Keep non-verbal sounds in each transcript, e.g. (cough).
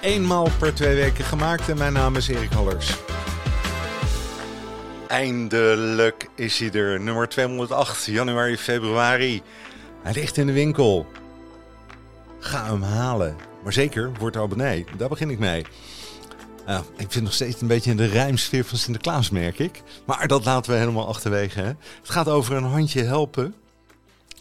eenmaal per twee weken gemaakt en mijn naam is Erik Hallers. Eindelijk is hij er, nummer 208, januari, februari. Hij ligt in de winkel. Ga hem halen. Maar zeker, word abonnee. Daar begin ik mee. Nou, ik vind nog steeds een beetje in de rijmsfeer van Sinterklaas, merk ik. Maar dat laten we helemaal achterwege. Hè? Het gaat over een handje helpen.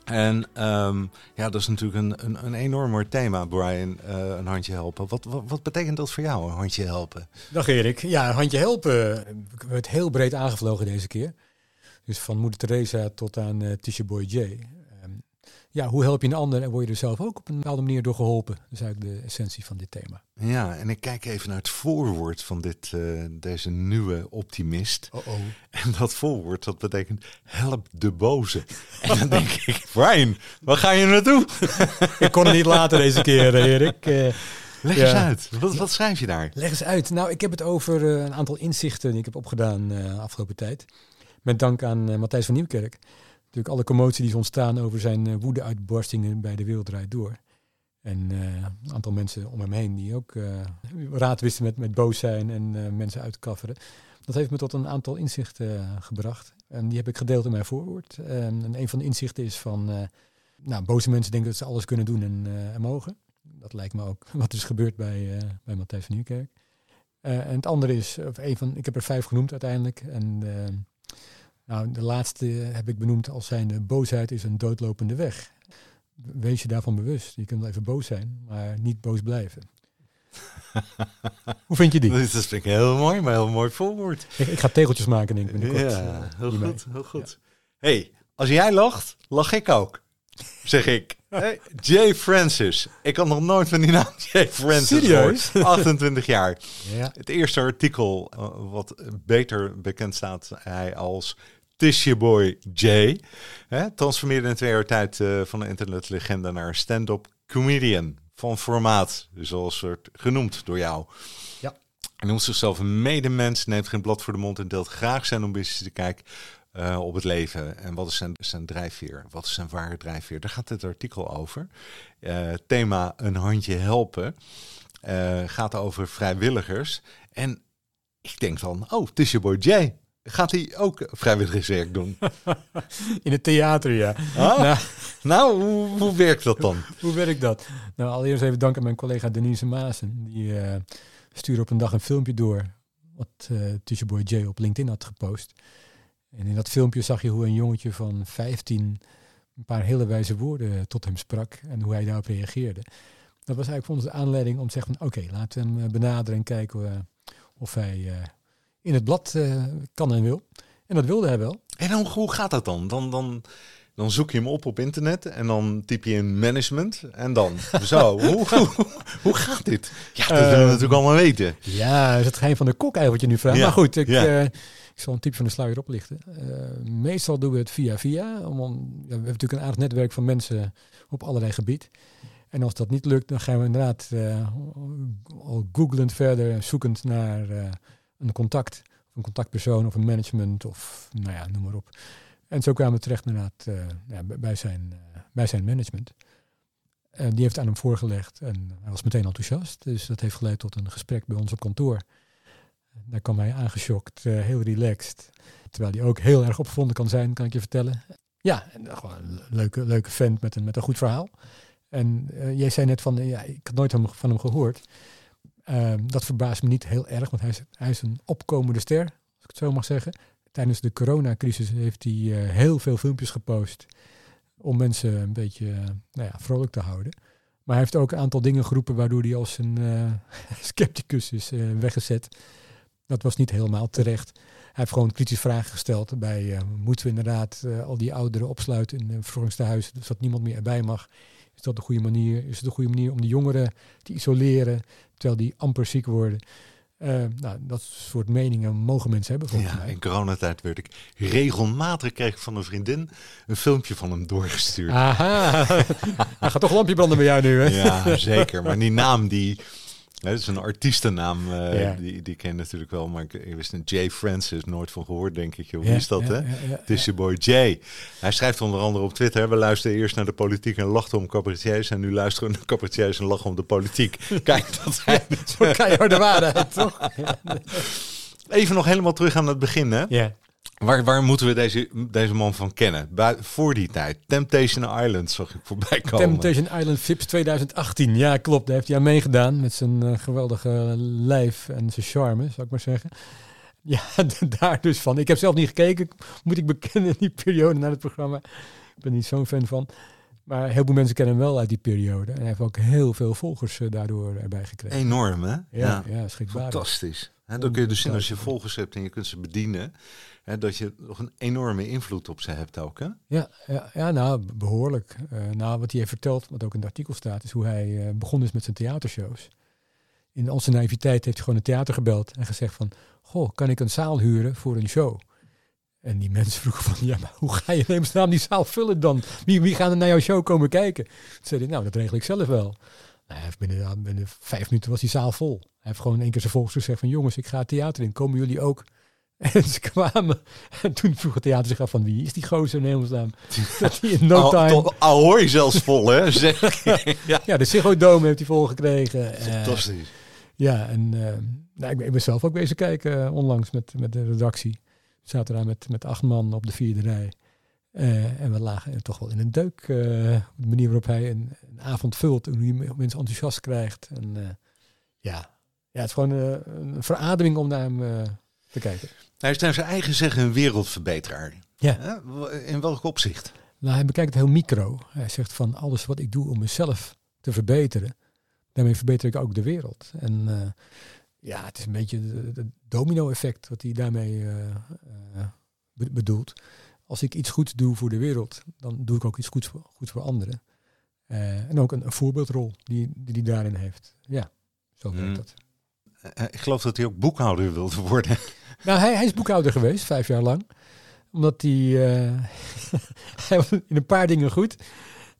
En ehm, ja, dat is natuurlijk een, een, een thema, Brian, uh, een handje helpen. Wat, wat, betekent dat voor jou, een handje helpen? Dag Erik. Ja, een handje helpen werd heel breed aangevlogen deze keer. Dus van moeder Teresa tot aan uh, Tisha Boy J ja, hoe help je een ander en word je er zelf ook op een bepaalde manier door geholpen? Dat is eigenlijk de essentie van dit thema. Ja, en ik kijk even naar het voorwoord van dit, uh, deze nieuwe optimist. Oh, oh. En dat voorwoord, dat betekent help de boze. (laughs) en dan denk ik, Brian, waar ga je naartoe? (laughs) ik kon het niet laten deze keer, Erik. Uh, Leg ja. eens uit. Wat, wat, schrijf je daar? Leg eens uit. Nou, ik heb het over uh, een aantal inzichten die ik heb opgedaan de afgelopen tijd. Met dank aan Matthijs van Nieuwkerk natuurlijk alle commotie die is ontstaan over zijn uh, woede-uitbarstingen bij de Wereld Door. En uh, een aantal mensen om hem heen die ook uh, raad wisten met, met boos zijn en mensen uitkafferen. Dat heeft me tot een aantal inzichten gebracht. En die heb ik gedeeld in mijn voorwoord. en een van de inzichten is van, nou, boze mensen denken dat ze alles kunnen doen en, en mogen. Dat lijkt me ook (laughs) wat is gebeurd bij, bij Matthijs van Nieuwkerk. en het andere is, of een van, ik heb er vijf genoemd uiteindelijk. En nou, de laatste heb ik benoemd als zijnde boosheid is een doodlopende weg. Wees je daarvan bewust. Je kunt wel even boos zijn, maar niet boos blijven. (laughs) Hoe vind je die? Dat vind ik heel mooi, maar heel mooi voorwoord. Ik, ik ga tegeltjes maken, denk ik binnenkort. Ja, heel goed, heel goed. hey, als jij lacht, lach ik ook. Zeg ik. (laughs) Hey, Jay Francis. Ik had nog nooit van die naam Jay Francis Serieus? 28 (laughs) jaar. Ja. Het eerste artikel uh, wat beter bekend staat hij als Tisha Boy J. Hè, transformeerde in twee jaar tijd uh, van een internetlegende naar een stand-up comedian van formaat, zoals het genoemd door jou. Ja. Hij noemt zichzelf een medemens, neemt geen blad voor de mond en deelt graag zijn ambities te kijken uh, op het leven. En wat is zijn, zijn drijfveer? Wat is zijn ware drijfveer? Daar gaat het artikel over. Uh, thema een handje helpen. Gaat over vrijwilligers. En ik denk dan, oh, het is je boy Jay. Gaat hij ook vrijwilligerswerk doen? (laughs) In het theater, ja. Ah, nou, nou hoe, hoe, werkt dat dan? (laughs) hoe werkt dat? Nou, allereerst even dank aan mijn collega Denise Maasen. Die uh, stuurde op een dag een filmpje door wat uh, Tisha Boy J op LinkedIn had gepost. En in dat filmpje zag je hoe een jongetje van 15 een paar hele wijze woorden tot hem sprak en hoe hij daarop reageerde. Dat was eigenlijk voor ons de aanleiding om te zeggen oké, laten we hem eh, benaderen en kijken of hij in het blad uh, kan en wil. En dat wilde hij wel. En dan, hoe gaat dat dan? Dan, dan? dan zoek je hem op op internet en dan typ je in management en dan (laughs) zo. hoe, hoe, hoe, gaat dit? Ja, dat uh, willen we natuurlijk allemaal weten. Ja, is het geen van de kok eigenlijk wat je nu vraagt. Ja. Maar goed, ik, ja. uh, ik zal een type van de sluier oplichten. Uh, meestal doen we het via via. Om, om, ja, we hebben natuurlijk een aardig netwerk van mensen op allerlei gebied. En als dat niet lukt, dan gaan we inderdaad al googlend verder, zoekend naar een contact, of een contactpersoon of een management of nou ja, noem maar op. En zo kwamen we terecht uh, ja, bij, zijn, uh, bij zijn management. En die heeft aan hem voorgelegd en hij was meteen enthousiast. Dus dat heeft geleid tot een gesprek bij ons op kantoor. Daar kwam hij aangeschokt, uh, heel relaxed. Terwijl hij ook heel erg opgevonden kan zijn, kan ik je vertellen. Ja, en, gewoon een leuke, leuke vent met een, met een goed verhaal. En jij zei net van, ja, ik had nooit van hem gehoord. Uh, dat verbaast me niet heel erg, want hij is, hij is, een opkomende ster, als ik het zo mag zeggen. Tijdens de coronacrisis heeft hij uh, heel veel filmpjes gepost om mensen een beetje uh, nou ja, vrolijk te houden. Maar hij heeft ook een aantal dingen geroepen waardoor hij als een eh, (laughs) scepticus is weggezet. Dat was niet helemaal terecht. Hij heeft gewoon kritische vragen gesteld bij moeten we inderdaad al die ouderen opsluiten in een verzorgingstehuis, zodat niemand meer erbij mag. Is dat de goede manier? Is het de goede manier om de jongeren te isoleren terwijl die amper ziek worden? Uh, nou, dat soort meningen mogen mensen hebben volgens ja, mij. In coronatijd werd ik regelmatig kreeg van een vriendin een filmpje van hem doorgestuurd. Aha, (laughs) hij gaat toch een lampje branden bij jou nu, hè? Ja, zeker. Maar die naam die dat is een artiestennaam, uh, die, die ken je natuurlijk wel, maar ik, wist een Jay Francis, nooit van gehoord denk ik. Wie is dat, hè? Het is je boy Jay. Hij schrijft onder andere op Twitter, we luisteren eerst naar de politiek en lachten om cabaretiers en nu luisteren we naar cabaretiers en lachen om de politiek. (laughs) Kijk, dat zijn... Zo keihard de waarheid, toch? Even nog helemaal terug aan het begin, hè? Ja. Waar, waar moeten we deze, deze man van kennen? voor die tijd. Temptation Island zag ik voorbij komen. Temptation Island Vips 2018. Ja, klopt. Daar heeft hij aan meegedaan. Met zijn uh, geweldige lijf en zijn charme, zou ik maar zeggen. Ja, (laughs) daar dus van. Ik heb zelf niet gekeken, moet ik bekennen, in die periode naar het programma. Ik ben niet zo'n fan van. Maar heel veel mensen kennen hem wel uit die periode. En hij heeft ook heel veel volgers uh, daardoor erbij gekregen. Enorm, hè? Ja, ja, ja schrikbaar. Fantastisch. He, dan kun je dus zien als je volgers hebt en je kunt ze bedienen, hè, dat je nog een enorme invloed op ze hebt ook. Hè? Ja, ja, ja, nou behoorlijk. Uh, nou, wat hij heeft verteld, wat ook in het artikel staat, is hoe hij uh, begonnen is met zijn theatershows. In onze naïviteit heeft hij gewoon een theater gebeld en gezegd van, goh, kan ik een zaal huren voor een show? En die mensen (laughs) vroegen van, ja, maar hoe ga je in die zaal vullen dan? Wie, wie gaan er naar jouw show komen kijken? Toen zei hij, nou, dat regel ik zelf wel. Nou, binnen, binnen vijf minuten was die zaal vol. Hij heeft gewoon één keer zijn volgers gezegd van, jongens, ik ga het theater in, komen jullie ook? En (laughs) ze kwamen. En toen vroeg het theater zich af van wie is die gozer in hemelsnaam? (laughs) Dat hij in no time... Al, je zelfs vol, hè? (laughs) Zeg. ja. ja, de Ziggo Dome heeft hij volgekregen. Fantastisch. Uh, ja, en uh, nou, ik, ben, ik, ben, zelf ook bezig kijken uh, onlangs met, met de redactie. We zaten daar met, met acht man op de vierde rij. en we lagen toch wel in een deuk. de manier waarop hij een, een, avond vult en hoe hij mensen enthousiast krijgt. En ja, ja, het is gewoon een verademing om naar hem te kijken. Hij is naar zijn eigen zeggen een wereldverbeteraar. Ja. In welk opzicht? Nou, hij bekijkt het heel micro. Hij zegt van alles wat ik doe om mezelf te verbeteren, daarmee verbeter ik ook de wereld. En uh, ja, het is een beetje het domino-effect wat hij daarmee uh, uh, bedoelt. Als ik iets goeds doe voor de wereld, dan doe ik ook iets goeds voor, goeds voor anderen. en ook een, een voorbeeldrol die, die hij daarin heeft. Ja, zo werkt mm. dat. Ik geloof dat hij ook boekhouder wilde worden. Nou, hij, is boekhouder geweest, vijf jaar lang. Omdat hij, uh, (laughs) hij was in een paar dingen goed.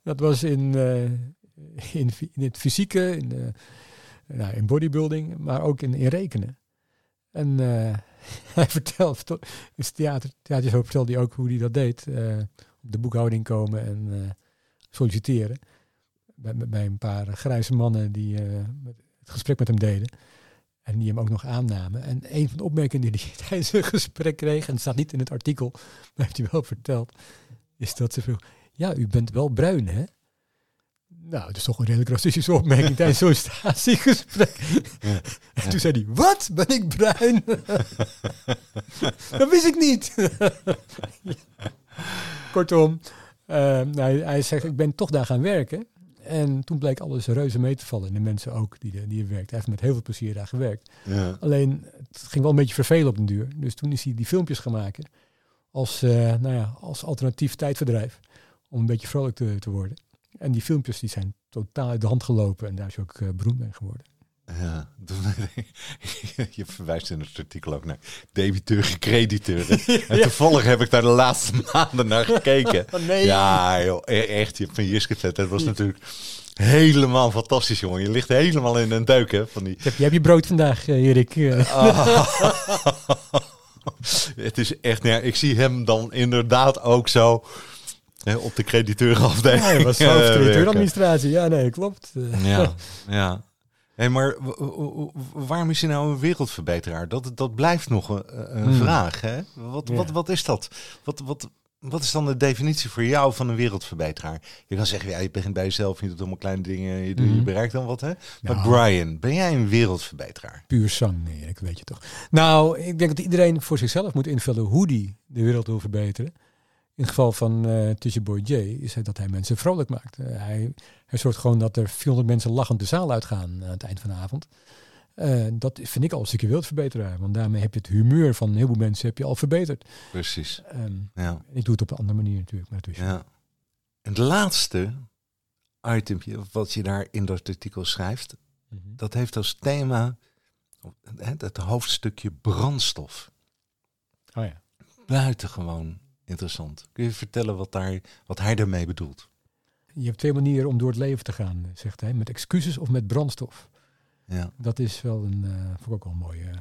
Dat was in, uh, in, in, het fysieke, in, uh, nou, in bodybuilding, maar ook in, in rekenen. En (laughs) hij vertelt, in het theater vertelde hij ook hoe hij dat deed. op de boekhouding komen en solliciteren. Bij, bij een paar grijze mannen die het gesprek met hem deden. En die hem ook nog aannamen. En een van de opmerkingen die hij (laughs) tijdens een gesprek kreeg, en het staat niet in het artikel, (laughs) maar heeft hij wel verteld, is dat ze vroeg, ja, u bent wel bruin, hè? Nou, dat is toch een redelijk racistische opmerking (laughs) tijdens zo'n statiegesprek. Ja, En toen zei hij, wat? Ben ik bruin? dat wist ik niet. Kortom, uh, nou, hij zegt, ik ben toch daar gaan werken. En toen bleek alles reuze mee te vallen. En de mensen ook die, die er werkt. Hij heeft met heel veel plezier daar gewerkt. Ja. Alleen, het ging wel een beetje vervelen op den duur. Dus toen is hij die filmpjes gaan maken. Als, uh, nou ja, als alternatief tijdverdrijf. Om een beetje vrolijk te, te worden. En die filmpjes die zijn totaal uit de hand gelopen. En daar is hij ook uh, beroemd mee geworden. Ja, (laughs) je verwijst in het artikel ook naar debiteuren, crediteuren. (laughs) En toevallig heb ik daar de laatste (laughs) maanden naar gekeken. nee. Ja, joh, e- echt, je hebt van Jiske vet. Dat was natuurlijk helemaal fantastisch, jongen. Je ligt helemaal in een duik, hè. Van die... Je, heb je brood vandaag, uh, Erik? het is echt, ja, ik zie hem dan inderdaad ook zo... op de crediteurenafdeling. Ja, hij was hoofdcrediteuradministratie. Ja, nee, klopt. ja, ja. Hey, maar waarom is hij nou een wereldverbeteraar? Dat, dat blijft nog een, een hmm. vraag. Hè? Wat, wat, wat is dat? Wat, wat, wat is dan de definitie voor jou van een wereldverbeteraar? Je kan zeggen, ja, je begint bij jezelf, je doet allemaal kleine dingen, je, je bereikt dan wat. Hè? Maar nou. Brian, ben jij een wereldverbeteraar? Puur zang, nee, ik weet je toch. Nou, ik denk dat iedereen voor zichzelf moet invullen hoe die de wereld wil verbeteren. In het geval van uh, Tisha Boy J is het dat hij mensen vrolijk maakt. Uh, hij, hij zorgt gewoon dat er 400 mensen lachend de zaal uitgaan aan het eind van de avond. Uh, dat vind ik al een stukje wereldverbeteraar. Want daarmee heb je het humeur van heel veel mensen heb je al verbeterd. Precies. Um, ja. Ik doe het op een andere manier natuurlijk. Maar ja. En de laatste itempje wat je daar in dat artikel schrijft. Mhm. Dat heeft als thema het hoofdstukje brandstof. Oh ja. Buitengewoon interessant. Kun je vertellen wat, daar, wat hij daarmee bedoelt? Je hebt twee manieren om door het leven te gaan, zegt hij. Met excuses of met brandstof. Ja. Dat is wel een, uh, vond ik ook wel een mooie,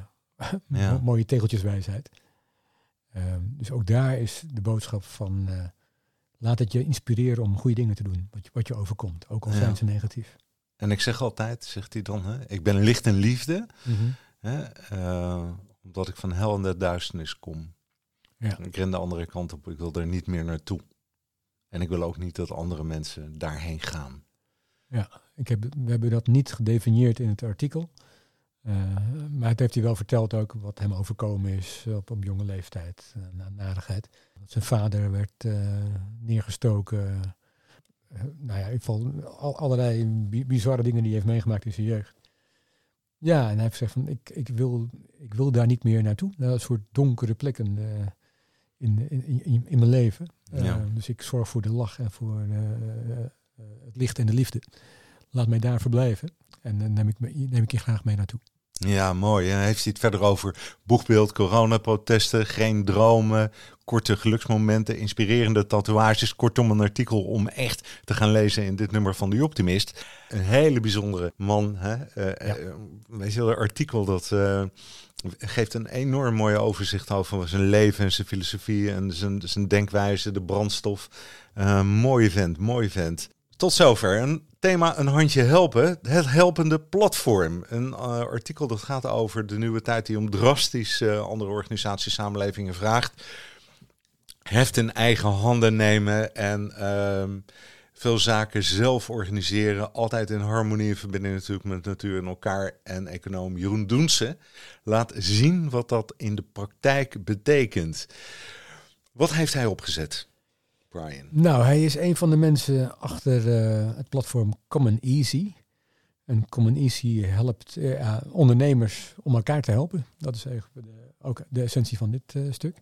(laughs) ja. mooie tegeltjeswijsheid. Ehm, dus ook daar is de boodschap van uh, laat het je inspireren om goede dingen te doen, wat je, wat je overkomt, ook al zijn ze negatief. En ik zeg altijd, zegt hij dan, hè, ik ben licht en liefde, mhm. hè, uh, omdat ik van hel en de duisternis kom. Ja. Ik ren de andere kant op, ik wil er niet meer naartoe. En ik wil ook niet dat andere mensen daarheen gaan. Ja, ik heb, we hebben dat niet gedefinieerd in het artikel. Uh, maar het heeft hij wel verteld ook wat hem overkomen is op, op jonge leeftijd, uh. Zijn vader werd uh, neergestoken. nou ja, in ieder geval al, allerlei bizarre dingen die hij heeft meegemaakt in zijn jeugd. Ja, en hij heeft gezegd van ik, ik, wil, ik wil daar niet meer naartoe. Naar een soort donkere plekken in, in, in, in, mijn leven. Ja. Dus ik zorg voor de lach en voor het licht en de liefde. Laat mij daar verblijven. En dan neem ik, me, neem ik je graag mee naartoe. Ja, mooi. En heeft hij het verder over boegbeeld, coronaprotesten, geen dromen, korte geluksmomenten, inspirerende tatoeages. Kortom, een artikel om echt te gaan lezen in dit nummer van de Optimist. Een hele bijzondere man. Hè? Uh, ja. uh, je, artikel dat uh, geeft een enorm mooi overzicht over zijn leven en zijn filosofie en zijn, zijn denkwijze, de brandstof. mooie vent, mooie vent. Tot zover een thema een handje helpen. Het helpende platform. Een uh, artikel dat gaat over de nieuwe tijd die om drastisch uh, andere organisaties, samenlevingen vraagt. Heft in eigen handen nemen en uh, veel zaken zelf organiseren. Altijd in harmonie en verbinding natuurlijk met natuur en elkaar. En econoom Jeroen Doense laat zien wat dat in de praktijk betekent. Wat heeft hij opgezet? Brian? Nou, hij is een van de mensen achter uh, het platform Common Easy. En Common Easy helpt uh, ondernemers om elkaar te helpen. Dat is eigenlijk de, ook de essentie van dit uh, stuk.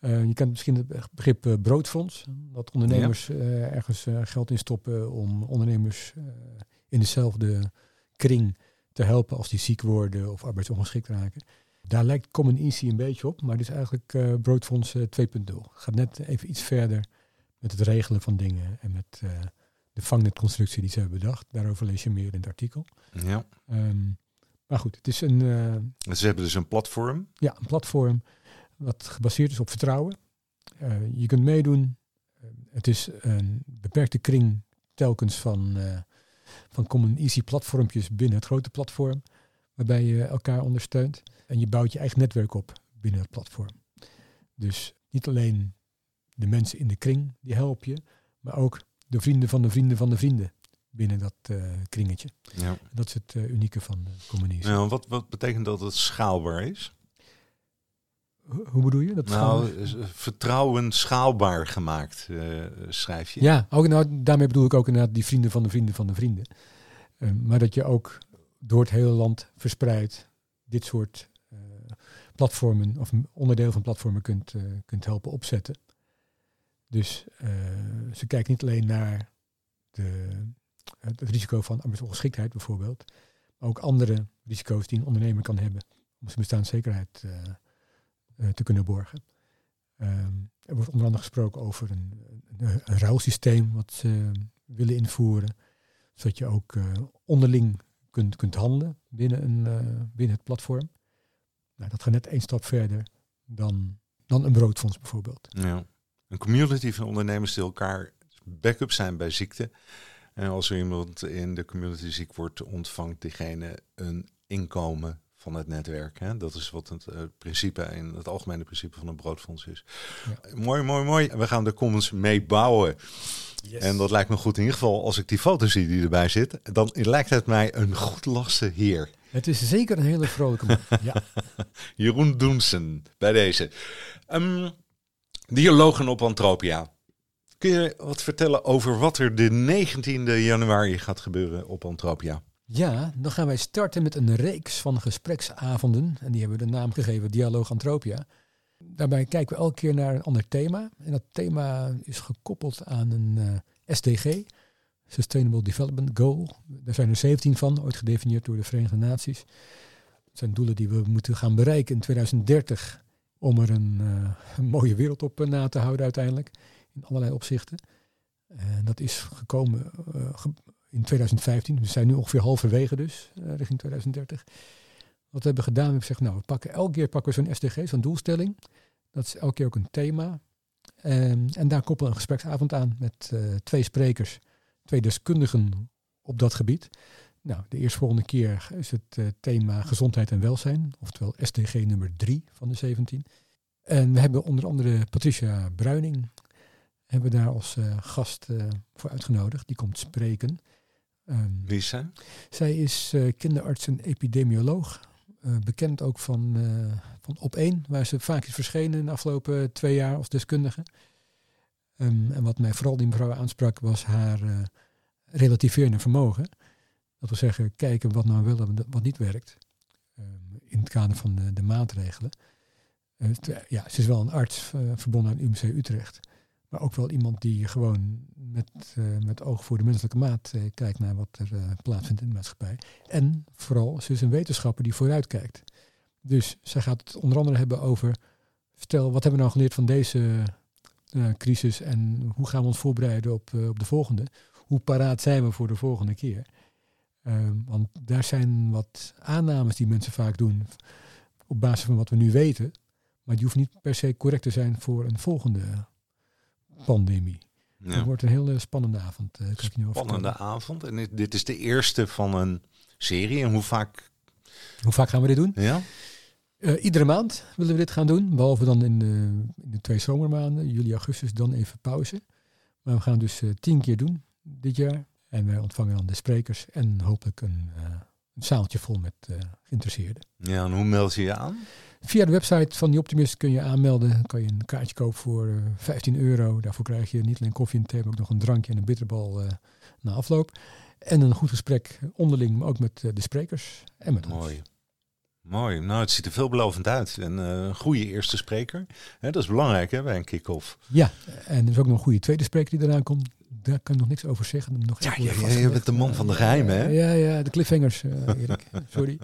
je kent misschien het begrip broodfonds. Dat ondernemers ja. ergens geld in stoppen om ondernemers in dezelfde kring te helpen als die ziek worden of arbeidsongeschikt raken. Daar lijkt Common Easy een beetje op, maar dit is eigenlijk broodfonds 2.0. Gaat net even iets verder met het regelen van dingen en met uh, de vangnetconstructie die ze hebben bedacht. Daarover lees je meer in het artikel. Ja. Um, maar goed, het is een... Uh, ze hebben dus een platform? Ja, een platform wat gebaseerd is op vertrouwen. Uh, je kunt meedoen. het is een beperkte kring telkens van, van common easy platformpjes binnen het grote platform. Waarbij je elkaar ondersteunt. En je bouwt je eigen netwerk op binnen het platform. Dus niet alleen de mensen in de kring, die help je. Maar ook de vrienden van de vrienden van de vrienden binnen dat uh, kringetje. Ja. Dat is het uh, unieke van de communisme. Ja, wat, wat betekent dat het schaalbaar is? Hoe, hoe bedoel je? Dat nou, vertrouwen schaalbaar gemaakt, uh, schrijf je. Ja, ook, nou, daarmee bedoel ik ook inderdaad die vrienden van de vrienden van de vrienden. maar dat je ook door het hele land verspreid dit soort platformen of onderdeel van platformen kunt, kunt helpen opzetten. Dus uh, ze kijken niet alleen naar de, het, risico van arbeidsongeschiktheid bijvoorbeeld, maar ook andere risico's die een ondernemer kan hebben om zijn bestaanszekerheid uh, uh, te kunnen borgen. Um, er wordt onder andere gesproken over een, een, een ruilsysteem wat ze willen invoeren, zodat je ook onderling kunt, kunt handelen binnen, een, binnen het platform. Nou, dat gaat net één stap verder dan, dan een broodfonds bijvoorbeeld. Ja een community van ondernemers die elkaar backup zijn bij ziekte. En als er iemand in de community ziek wordt, ontvangt diegene een inkomen van het netwerk. Hè? Dat is wat het uh, principe en het algemene principe van een broodfonds is. Ja. Mooi, mooi, mooi. We gaan de commons mee bouwen. Yes. En dat lijkt me goed in ieder geval als ik die foto zie die erbij zit. Dan lijkt het mij een goed lasse heer. Het is zeker een hele vrolijke man. ja. (laughs) Jeroen Doensen bij deze. Um, Dialogen op Antropia. Kun je wat vertellen over wat er de 19e januari gaat gebeuren op Antropia? Ja, dan gaan wij starten met een reeks van gespreksavonden. En die hebben we de naam gegeven Dialoog Antropia. Daarbij kijken we elke keer naar een ander thema. En dat thema is gekoppeld aan een uh, SDG, Sustainable Development Goal. Daar zijn er 17 van, ooit gedefinieerd door de Verenigde Naties. Het zijn doelen die we moeten gaan bereiken in 2030 om er een, uh, een mooie wereld op uh, na te houden uiteindelijk. In allerlei opzichten. En dat is gekomen ge in 2015. We zijn nu ongeveer halverwege dus, richting 2030. Wat we hebben gedaan, we hebben gezegd, nou, we pakken elke keer pakken we zo'n SDG, zo'n doelstelling. Dat is elke keer ook een thema. Um, en daar koppelen een gespreksavond aan met twee sprekers, twee deskundigen op dat gebied. Nou, de eerstvolgende keer is het uh, thema gezondheid en welzijn, oftewel SDG nummer 3 van de 17. En we hebben onder andere Patricia Bruining, hebben we daar als uh, gast uh, voor uitgenodigd. Die komt spreken. Um, Wie is zij? Zij is kinderarts en epidemioloog. bekend ook van, van Op1, waar ze vaak is verschenen in de afgelopen twee jaar als deskundige. Um, en wat mij vooral die mevrouw aansprak was haar relativerende vermogen. Dat we zeggen, kijken wat nou wel wat niet werkt. Um, in het kader van de, de maatregelen. Uh, ja, ze is wel een arts uh, verbonden aan UMC Utrecht. Maar ook wel iemand die gewoon met, met oog voor de menselijke maat kijkt naar wat er plaatsvindt in de maatschappij. En vooral, ze is een wetenschapper die vooruit kijkt. Dus zij gaat het onder andere hebben over, vertel, wat hebben we nou geleerd van deze crisis en hoe gaan we ons voorbereiden op, op de volgende? Hoe paraat zijn we voor de volgende keer? Um, want daar zijn wat aannames die mensen vaak doen op basis van wat we nu weten. Maar die hoeven niet per se correct te zijn voor een volgende pandemie. Ja. Het wordt een hele spannende avond. Uh, spannende avond. En dit is de eerste van een serie. En hoe vaak? Hoe vaak gaan we dit doen? Ja. Uh, iedere maand willen we dit gaan doen. Behalve dan in de, in de twee zomermaanden, juli, augustus, dan even pauze. Maar we gaan dus uh, tien keer doen dit jaar. En wij ontvangen dan de sprekers en hopelijk een, uh, een zaaltje vol met uh, geïnteresseerden. Ja, en hoe meld je je aan? Via de website van die Optimist kun je aanmelden. Dan kan je een kaartje kopen voor uh, eh, 15 euro. Daarvoor krijg je niet alleen koffie en thee, maar ook nog een drankje en een bitterbal na afloop. En een goed gesprek onderling, maar ook met de sprekers en met Mooi. ons. Mooi. Nou, het ziet er veelbelovend uit. En een goede eerste spreker. Dat is belangrijk hè, bij een kick-off. Ja, en er is ook nog een goede tweede spreker die eraan komt daar kan ik nog niks over zeggen. Nog ja, je, je bent de man van de geheimen, hè? Ja, ja, de cliffhangers, uh, (laughs) Erik. Sorry.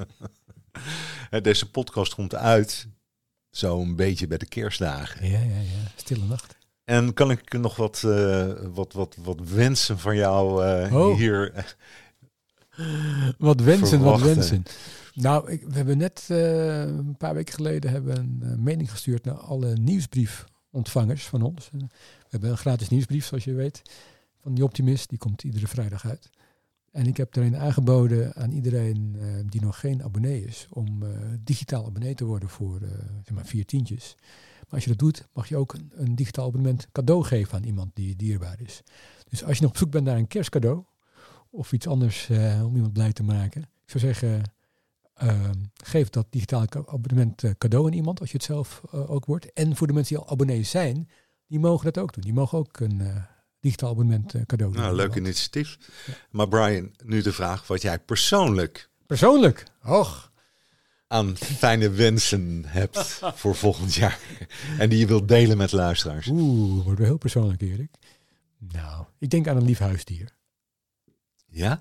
Deze podcast komt uit zo'n beetje bij de kerstdagen. Ja, ja, ja. Stille nacht. En kan ik nog wat, uh, wat, wat, wat wensen van jou uh, oh. hier Wat wensen, verwachten. wat wensen. Nou, ik, we hebben net een paar weken geleden hebben een mening gestuurd naar alle nieuwsbriefонtvangers van ons. we hebben een gratis nieuwsbrief, zoals je weet van die Optimist. Die komt iedere vrijdag uit. En ik heb erin aangeboden aan iedereen uh, die nog geen abonnee is, om uh, digitaal abonnee te worden voor uh, zeg maar vier tientjes. Maar als je dat doet, mag je ook een, een, digitaal abonnement cadeau geven aan iemand die dierbaar is. Dus als je nog op zoek bent naar een kerstcadeau of iets anders om iemand blij te maken, ik zou zeggen, ehm, geef dat digitaal abonnement cadeau aan iemand als je het zelf ook wordt. En voor de mensen die al abonnee zijn, die mogen dat ook doen. Die mogen ook een digitaal abonnement uh, cadeau. Nou, leuk initiatief. Ja. Maar Brian, nu de vraag wat jij persoonlijk... Persoonlijk? Och. Aan fijne wensen hebt (laughs) voor volgend jaar. En die je wilt delen met luisteraars. Oeh, wordt wel heel persoonlijk, Erik. Nou, ik denk aan een lief huisdier. Ja?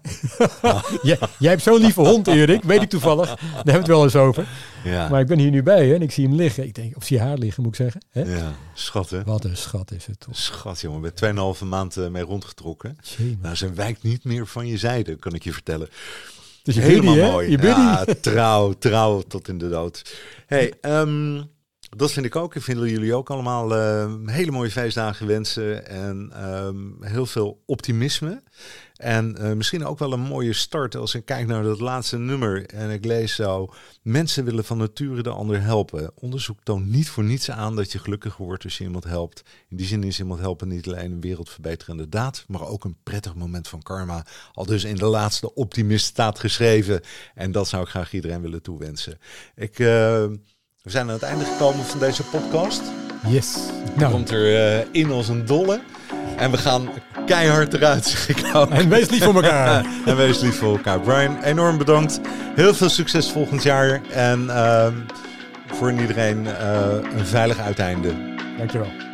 (laughs) jij, jij hebt zo'n lieve hond, Erik. Weet ik toevallig. Daar hebben we het wel eens over. Ja. Maar ik ben hier nu bij hè, en ik zie hem liggen. Ik denk, of zie haar liggen, moet ik zeggen. Hè? Ja, schat hè? Wat een schat is het toch. Schat jongen, ben tweeënhalve maand uh, mee rondgetrokken. Jee, nou, ze wijkt niet meer van je zijde, kan ik je vertellen. Dus je Helemaal buddy, mooi. Je buddy. Ja, trouw, trouw tot in de dood. Hey, um, dat vind ik ook. Ik vind jullie ook allemaal uh, hele mooie feestdagen wensen en um, heel veel optimisme. En uh, misschien ook wel een mooie start als ik kijk naar dat laatste nummer. En ik lees zo: Mensen willen van nature de ander helpen. Onderzoek toont niet voor niets aan dat je gelukkiger wordt als je iemand helpt. In die zin is iemand helpen niet alleen een wereldverbeterende daad, maar ook een prettig moment van karma. Al dus in de laatste optimist staat geschreven. En dat zou ik graag iedereen willen toewensen. Ik. Uh, we zijn aan het einde gekomen van deze podcast. Yes. Nou. Komt er uh, in als een dolle. En we gaan keihard eruit, (laughs) zeg ik ook. En wees lief voor elkaar. (laughs) en wees lief voor elkaar. Brian, enorm bedankt. Heel veel succes volgend jaar. En uh, voor iedereen uh, een veilig uiteinde. Dankjewel.